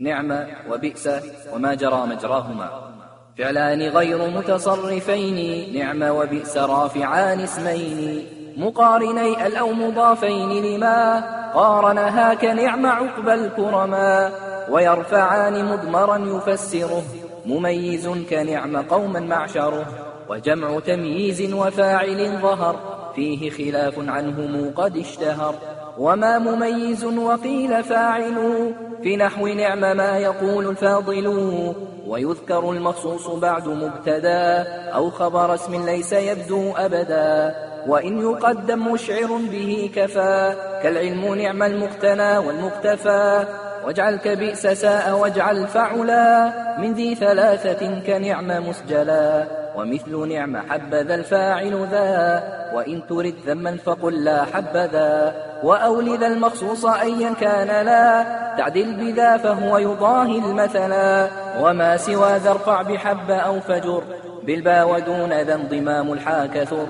نعم وبئس وما جرى مجراهما. فعلان غير متصرفين نعم وبئس رافعان اسمين. مقارني أو مضافين لما قارنها كنعم عقب الكرما. ويرفعان مضمرا يفسره مميز كنعم قوما معشره. وجمع تمييز وفاعل ظهر فيه خلاف عنهم قد اشتهر. وما مميز وقيل فاعل في نحو نعم ما يقول الفاضل ويذكر المخصوص بعد مبتدا أو خبر اسم ليس يبدو أبدا وإن يقدم مشعر به كفى كالعلم نعم المقتنى والمقتفى واجعل كبئس ساء واجعل فعلا من ذي ثلاثة كنعم مسجلا ومثل نعم حبذا الفاعل ذا وإن ترد ذما فقل لا حبذا وأولذا المخصوص أيا كان لا تعدل بذا فهو يضاهي المثلا وما سوى ذا ارفع بحب أو فجر بالبا ودون ذا انضمام الحاكثر